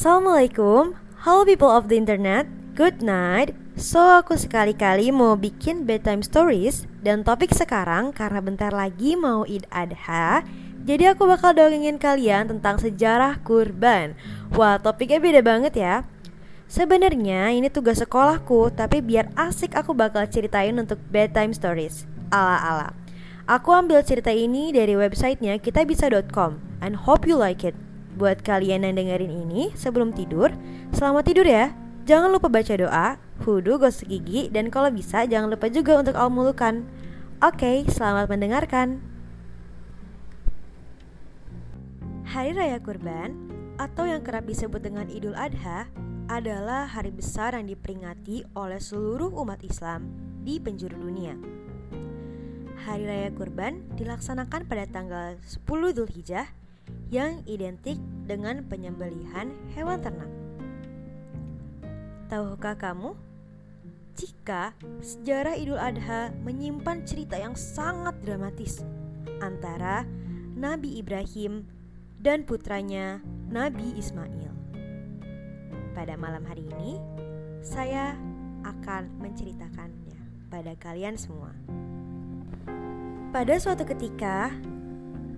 Assalamualaikum, hello people of the internet, good night. So aku sekali-kali mau bikin bedtime stories dan topik sekarang karena bentar lagi mau Id Adha. Jadi aku bakal dongengin kalian tentang sejarah kurban. Wah, topiknya beda banget ya. Sebenarnya ini tugas sekolahku, tapi biar asik aku bakal ceritain untuk bedtime stories. Ala-ala. Aku ambil cerita ini dari websitenya kitabisa.com and hope you like it. Buat kalian yang dengerin ini sebelum tidur, selamat tidur ya. Jangan lupa baca doa, hudu, gosok gigi, dan kalau bisa jangan lupa juga untuk al-mulukan. Oke, selamat mendengarkan. Hari Raya Kurban atau yang kerap disebut dengan Idul Adha adalah hari besar yang diperingati oleh seluruh umat Islam di penjuru dunia. Hari Raya Kurban dilaksanakan pada tanggal 10 Dzulhijjah yang identik dengan penyembelihan hewan ternak. Tahukah kamu? Jika sejarah Idul Adha menyimpan cerita yang sangat dramatis antara Nabi Ibrahim dan putranya Nabi Ismail. Pada malam hari ini, saya akan menceritakannya pada kalian semua. Pada suatu ketika,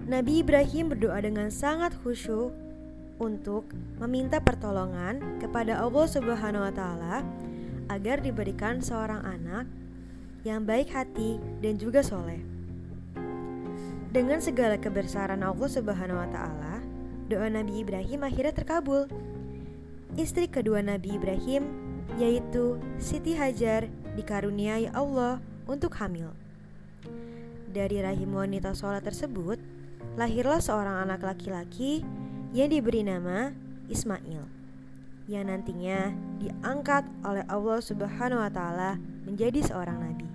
Nabi Ibrahim berdoa dengan sangat khusyuk untuk meminta pertolongan kepada Allah Subhanahu wa taala agar diberikan seorang anak yang baik hati dan juga soleh. Dengan segala kebesaran Allah Subhanahu wa taala, doa Nabi Ibrahim akhirnya terkabul. Istri kedua Nabi Ibrahim yaitu Siti Hajar dikaruniai Allah untuk hamil. Dari rahim wanita sholat tersebut, lahirlah seorang anak laki-laki yang diberi nama Ismail, yang nantinya diangkat oleh Allah Subhanahu wa Ta'ala menjadi seorang nabi.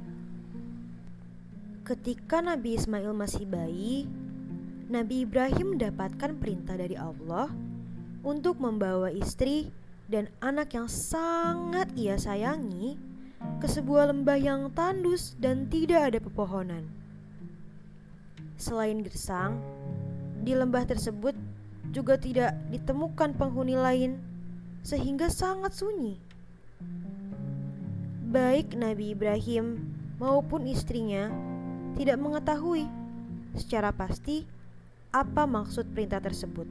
Ketika Nabi Ismail masih bayi, Nabi Ibrahim mendapatkan perintah dari Allah untuk membawa istri dan anak yang sangat ia sayangi ke sebuah lembah yang tandus dan tidak ada pepohonan. Selain gersang, di lembah tersebut juga tidak ditemukan penghuni lain, sehingga sangat sunyi. Baik Nabi Ibrahim maupun istrinya tidak mengetahui secara pasti apa maksud perintah tersebut.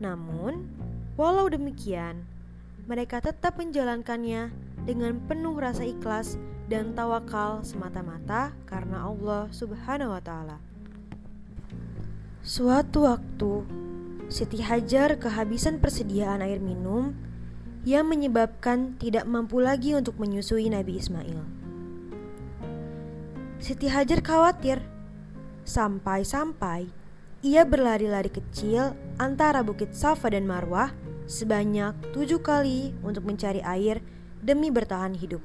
Namun, walau demikian, mereka tetap menjalankannya dengan penuh rasa ikhlas dan tawakal semata-mata karena Allah Subhanahu wa taala. Suatu waktu, Siti Hajar kehabisan persediaan air minum yang menyebabkan tidak mampu lagi untuk menyusui Nabi Ismail. Siti Hajar khawatir sampai-sampai ia berlari-lari kecil antara Bukit Safa dan Marwah sebanyak tujuh kali untuk mencari air demi bertahan hidup.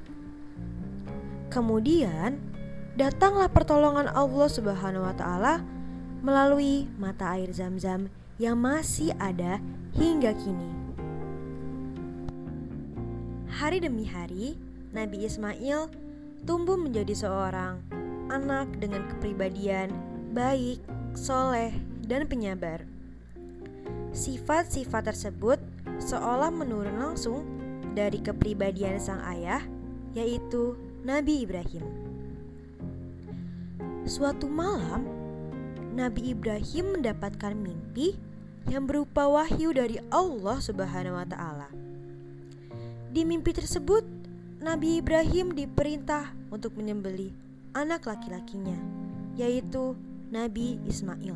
Kemudian, datanglah pertolongan Allah Subhanahu wa taala melalui mata air Zam-Zam yang masih ada hingga kini. Hari demi hari, Nabi Ismail tumbuh menjadi seorang anak dengan kepribadian baik, soleh, dan penyabar. Sifat-sifat tersebut seolah menurun langsung dari kepribadian sang ayah, yaitu Nabi Ibrahim. Suatu malam, Nabi Ibrahim mendapatkan mimpi yang berupa wahyu dari Allah Subhanahu wa taala. Di mimpi tersebut, Nabi Ibrahim diperintah untuk menyembeli anak laki-lakinya, yaitu Nabi Ismail.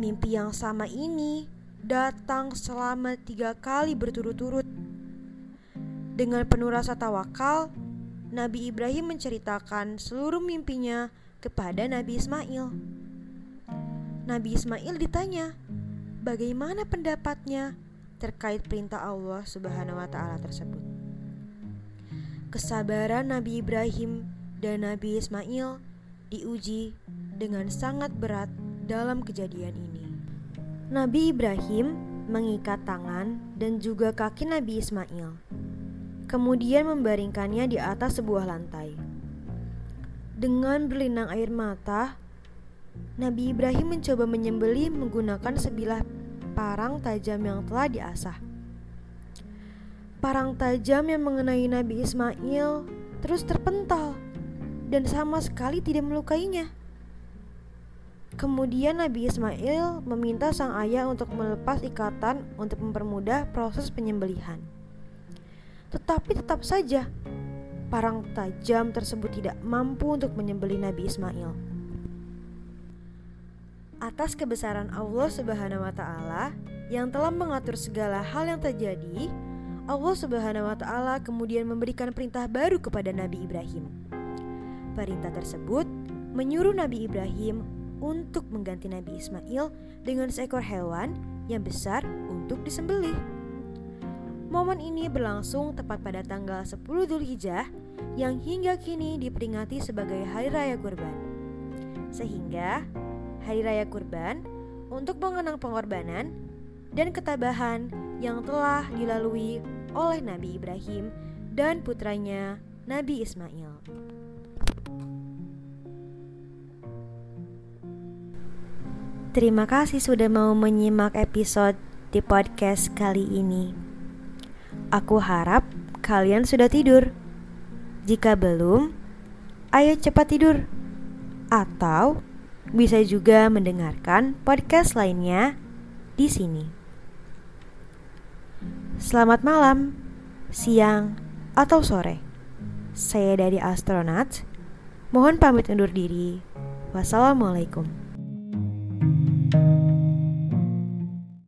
Mimpi yang sama ini datang selama tiga kali berturut-turut. Dengan penuh rasa tawakal, Nabi Ibrahim menceritakan seluruh mimpinya kepada Nabi Ismail. Nabi Ismail ditanya, bagaimana pendapatnya terkait perintah Allah Subhanahu wa taala tersebut. Kesabaran Nabi Ibrahim dan Nabi Ismail diuji dengan sangat berat dalam kejadian ini. Nabi Ibrahim mengikat tangan dan juga kaki Nabi Ismail kemudian membaringkannya di atas sebuah lantai. Dengan berlinang air mata, Nabi Ibrahim mencoba menyembelih menggunakan sebilah parang tajam yang telah diasah. Parang tajam yang mengenai Nabi Ismail terus terpental dan sama sekali tidak melukainya. Kemudian Nabi Ismail meminta sang ayah untuk melepas ikatan untuk mempermudah proses penyembelihan. Tetapi tetap saja parang tajam tersebut tidak mampu untuk menyembelih Nabi Ismail. Atas kebesaran Allah Subhanahu wa taala yang telah mengatur segala hal yang terjadi, Allah Subhanahu wa taala kemudian memberikan perintah baru kepada Nabi Ibrahim. Perintah tersebut menyuruh Nabi Ibrahim untuk mengganti Nabi Ismail dengan seekor hewan yang besar untuk disembelih. Momen ini berlangsung tepat pada tanggal 10 Dzulhijjah yang hingga kini diperingati sebagai Hari Raya Kurban. Sehingga Hari Raya Kurban untuk mengenang pengorbanan dan ketabahan yang telah dilalui oleh Nabi Ibrahim dan putranya Nabi Ismail. Terima kasih sudah mau menyimak episode di podcast kali ini. Aku harap kalian sudah tidur. Jika belum, ayo cepat tidur. Atau bisa juga mendengarkan podcast lainnya di sini. Selamat malam, siang, atau sore. Saya dari Astronaut. Mohon pamit undur diri. Wassalamualaikum.